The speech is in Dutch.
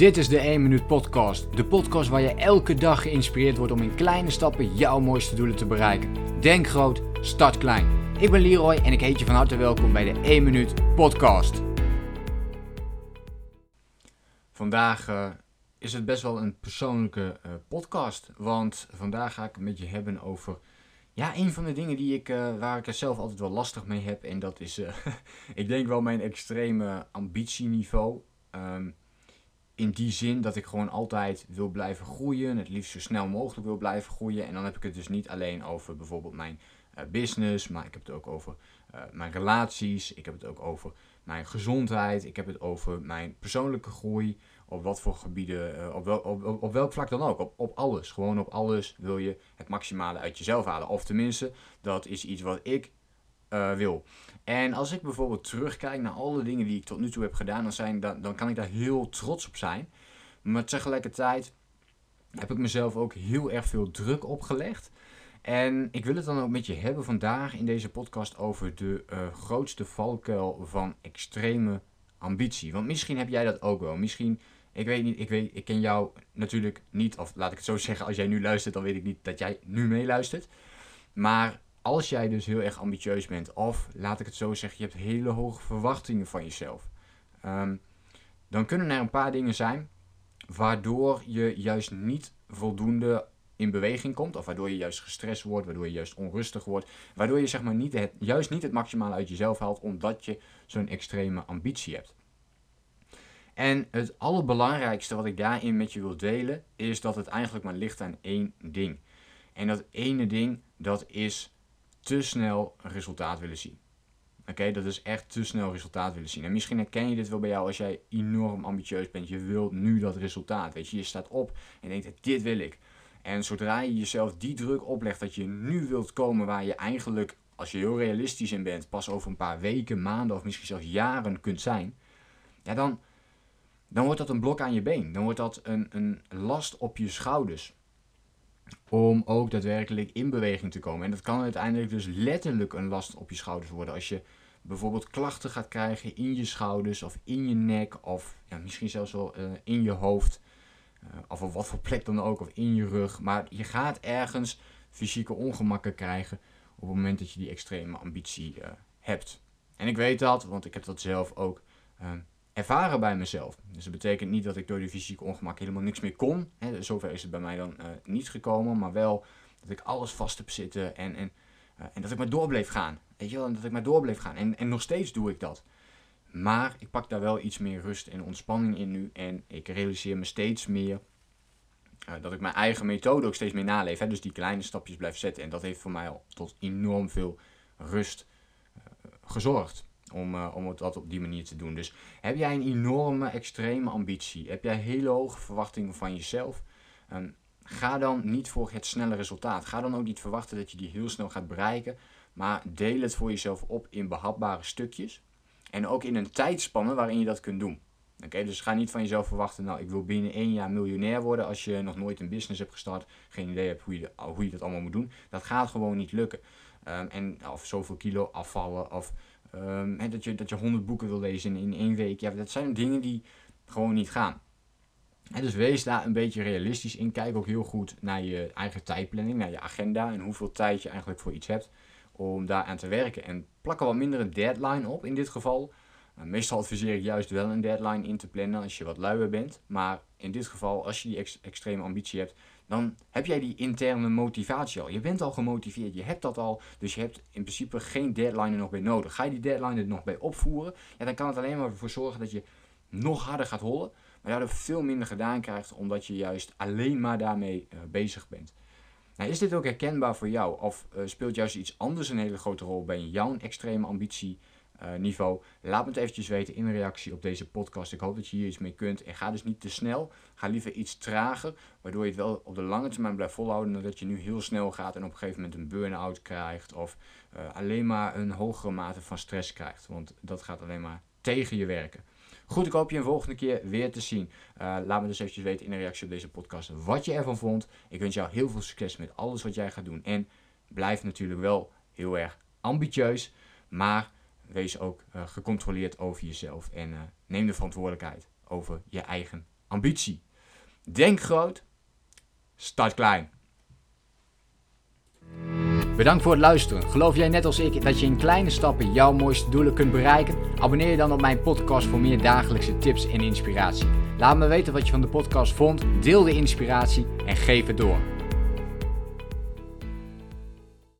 Dit is de 1 Minuut Podcast. De podcast waar je elke dag geïnspireerd wordt om in kleine stappen jouw mooiste doelen te bereiken. Denk groot, start klein. Ik ben Leroy en ik heet je van harte welkom bij de 1 Minuut Podcast. Vandaag uh, is het best wel een persoonlijke uh, podcast. Want vandaag ga ik het met je hebben over. Ja, een van de dingen die ik, uh, waar ik er zelf altijd wel lastig mee heb. En dat is, ik denk wel mijn extreme ambitieniveau. Um, in die zin dat ik gewoon altijd wil blijven groeien. Het liefst zo snel mogelijk wil blijven groeien. En dan heb ik het dus niet alleen over bijvoorbeeld mijn uh, business. Maar ik heb het ook over uh, mijn relaties. Ik heb het ook over mijn gezondheid. Ik heb het over mijn persoonlijke groei. Op wat voor gebieden, uh, op, wel, op, op, welk vlak dan ook. Op, op alles. Gewoon op alles wil je het maximale uit jezelf halen. Of tenminste, dat is iets wat ik uh, wil. En als ik bijvoorbeeld terugkijk naar alle dingen die ik tot nu toe heb gedaan, dan, zijn, dan, dan kan ik daar heel trots op zijn. Maar tegelijkertijd heb ik mezelf ook heel erg veel druk opgelegd. En ik wil het dan ook met je hebben vandaag in deze podcast over de uh, grootste valkuil van extreme ambitie. Want misschien heb jij dat ook wel. Misschien, ik weet niet, ik, weet, ik ken jou natuurlijk niet, of laat ik het zo zeggen, als jij nu luistert, dan weet ik niet dat jij nu meeluistert. Maar als jij dus heel erg ambitieus bent, of laat ik het zo zeggen, je hebt hele hoge verwachtingen van jezelf, um, dan kunnen er een paar dingen zijn waardoor je juist niet voldoende in beweging komt, of waardoor je juist gestrest wordt, waardoor je juist onrustig wordt, waardoor je zeg maar niet het, juist niet het maximale uit jezelf haalt, omdat je zo'n extreme ambitie hebt. En het allerbelangrijkste wat ik daarin met je wil delen, is dat het eigenlijk maar ligt aan één ding. En dat ene ding, dat is te snel resultaat willen zien. Oké, dat is echt te snel resultaat willen zien. En misschien herken je dit wel bij jou als jij enorm ambitieus bent. Je wilt nu dat resultaat. Weet je, je staat op en denkt: dit wil ik. En zodra je jezelf die druk oplegt dat je nu wilt komen waar je eigenlijk, als je heel realistisch in bent, pas over een paar weken, maanden of misschien zelfs jaren kunt zijn, ja, dan, dan wordt dat een blok aan je been. Dan wordt dat een, een last op je schouders om ook daadwerkelijk in beweging te komen. En dat kan uiteindelijk dus letterlijk een last op je schouders worden. Als je bijvoorbeeld klachten gaat krijgen in je schouders of in je nek of ja, misschien zelfs wel uh, in je hoofd. Uh, of op wat voor plek dan ook, of in je rug. Maar je gaat ergens fysieke ongemakken krijgen op het moment dat je die extreme ambitie uh, hebt. En ik weet dat, want ik heb dat zelf ook ervaren bij mezelf. Dus dat betekent niet dat ik door die fysieke ongemak helemaal niks meer kon. Hè, zover is het bij mij dan uh, niet gekomen. Maar wel dat ik alles vast heb zitten en, en, uh, en dat ik maar door bleef gaan. Weet je wel, en dat ik maar door bleef gaan. En, en nog steeds doe ik dat. Maar ik pak daar wel iets meer rust en ontspanning in nu. En ik realiseer me steeds meer uh, dat ik mijn eigen methode ook steeds meer naleef. Hè, dus die kleine stapjes blijf zetten. En dat heeft voor mij al tot enorm veel rust gezorgd om, uh, om het dat op die manier te doen. Dus heb jij een enorme, extreme ambitie? Heb jij hele hoge verwachtingen van jezelf? Um, ga dan niet voor het snelle resultaat. Ga dan ook niet verwachten dat je die heel snel gaat bereiken. Maar deel het voor jezelf op in behapbare stukjes. En ook in een tijdspanne waarin je dat kunt doen. Oké, dus ga niet van jezelf verwachten, nou ik wil binnen één jaar miljonair worden als je nog nooit een business hebt gestart, geen idee hebt hoe je, hoe je dat allemaal moet doen. Dat gaat gewoon niet lukken. Um, en of zoveel kilo afvallen of Um, dat, je, dat je 100 boeken wil lezen in, één week. Ja, dat zijn dingen die gewoon niet gaan. En dus wees daar een beetje realistisch in. Kijk ook heel goed naar je eigen tijdplanning, naar je agenda en hoeveel tijd je eigenlijk voor iets hebt om daar aan te werken. En plak er wat minder een deadline op in dit geval. Uh, meestal adviseer ik juist wel een deadline in te plannen als je wat luier bent. Maar in dit geval, als je die extreme ambitie hebt, dan heb jij die interne motivatie al. Je bent al gemotiveerd, je hebt dat al, dus je hebt in principe geen deadline er nog bij nodig. Ga je die deadline er nog bij opvoeren, ja, dan kan het alleen maar voor zorgen dat je nog harder gaat hollen, maar daardoor veel minder gedaan krijgt, omdat je juist alleen maar daarmee uh, bezig bent. Nou, is dit ook herkenbaar voor jou? Of uh, speelt juist iets anders een hele grote rol bij jouw extreme ambitie niveau. Laat me het eventjes weten in reactie op deze podcast. Ik hoop dat je hier iets mee kunt. En ga dus niet te snel. Ga liever iets trager. Waardoor je het wel op de lange termijn blijft volhouden. Dan dat je nu heel snel gaat en op een gegeven moment een burn-out krijgt. Of uh, alleen maar een hogere mate van stress krijgt. Want dat gaat alleen maar tegen je werken. Goed, ik hoop je een volgende keer weer te zien. Uh, laat me dus eventjes weten in reactie op deze podcast wat je ervan vond. Ik wens jou heel veel succes met alles wat jij gaat doen. En blijf natuurlijk wel heel erg ambitieus. Maar wees ook uh, gecontroleerd over jezelf en uh, neem de verantwoordelijkheid over je eigen ambitie. Denk groot, start klein. Bedankt voor het luisteren. Geloof jij net als ik dat je in kleine stappen jouw mooiste doelen kunt bereiken? Abonneer je dan op mijn podcast voor meer dagelijkse tips en inspiratie. Laat me weten wat je van de podcast vond, deel de inspiratie en geef het door.